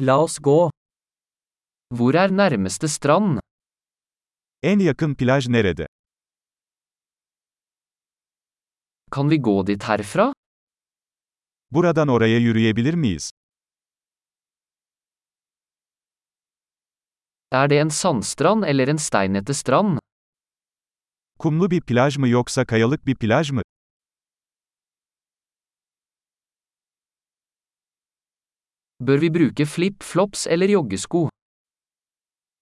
La oss gå. Hvor er nærmeste strand? En yakın plaj nerede? Kan vi gå dit herfra? Buradan oraya yürüyebilir miyiz? Er det en sandstrand eller en steinete strand? Kumlu bir plaj mı yoksa kayalık bir plaj mı? Bør vi bruke flip-flops eller joggesko?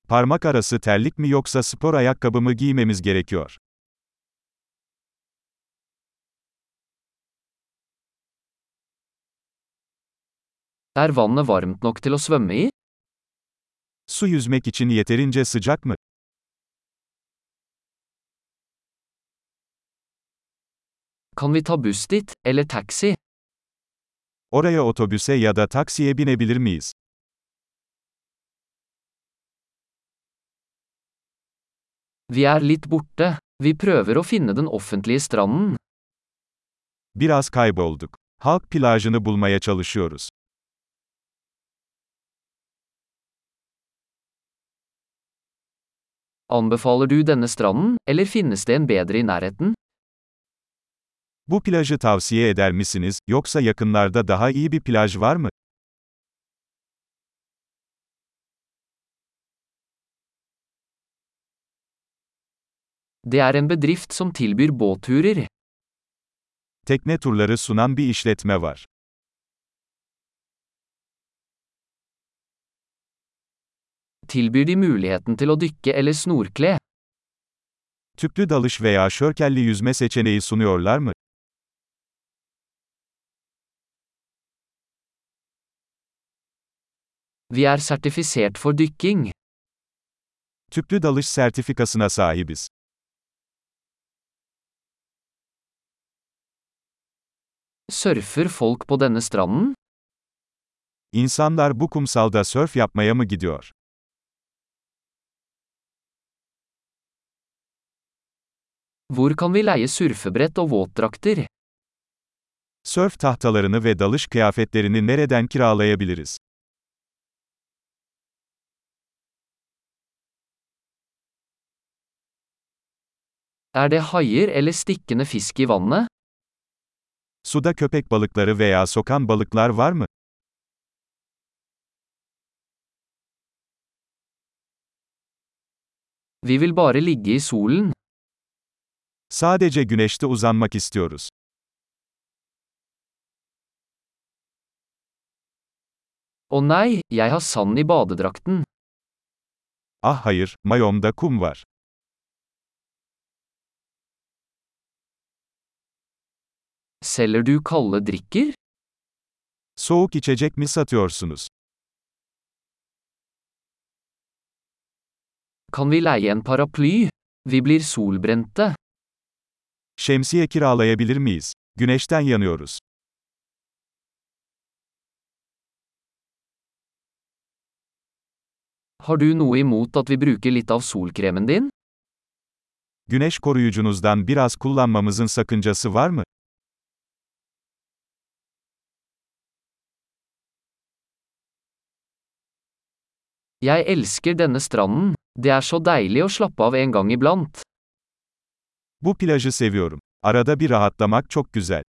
Parmak arası terlik mi yoksa spor ayakkabı mı giymemiz gerekiyor? Er vannet varmt nok til å svømme i? Su yüzmek için yeterince sıcak mı? Kan vi ta buss dit, eller taxi? Oraya otobüse ya da taksiye binebilir miyiz? Vi er litt borte. Vi prøver å finne den offentlige stranden. Biraz kaybolduk. Halk plajını bulmaya çalışıyoruz. Anbefaler du denne stranden, eller finnes det en bedre i nærheten? Bu plajı tavsiye eder misiniz, yoksa yakınlarda daha iyi bir plaj var mı? Det er en bedrift som tilbyr båtturer. Tekne turları sunan bir işletme var. Tilbyr de muligheten til å dykke eller snorkle? Tüplü dalış veya şörkelli yüzme seçeneği sunuyorlar mı? Vi er sertifisert for dykking. Tüplü dalış sertifikasına sahibiz. Surfer folk på denne stranden? İnsanlar bu kumsalda sörf yapmaya mı gidiyor? Hvor kan vi leie surfebrett og våtdrakter? Sörf tahtalarını ve dalış kıyafetlerini nereden kiralayabiliriz? Er det haier eller stikkende fisk i vannet? Suda köpek balıkları veya sokan balıklar var mı? Vi vil bare ligge i solen. Sadece güneşte uzanmak istiyoruz. Å nei, jeg har sand i badedrakten. Ah hayır, mayomda kum var. Selger du kalde drikker? Soğuk içecek mi satıyorsunuz? Kan vi leie en paraply? Vi blir solbrente. Şemsiye kiralayabilir miyiz? Güneşten yanıyoruz. Har du noe imot at vi bruker litt av solkremen din? Güneş koruyucunuzdan biraz kullanmamızın sakıncası var mı? Jeg elsker denne stranden. Det er så deilig å slappe av en gang iblant. Bu plajı seviyorum. Arada bir rahatlamak çok güzel.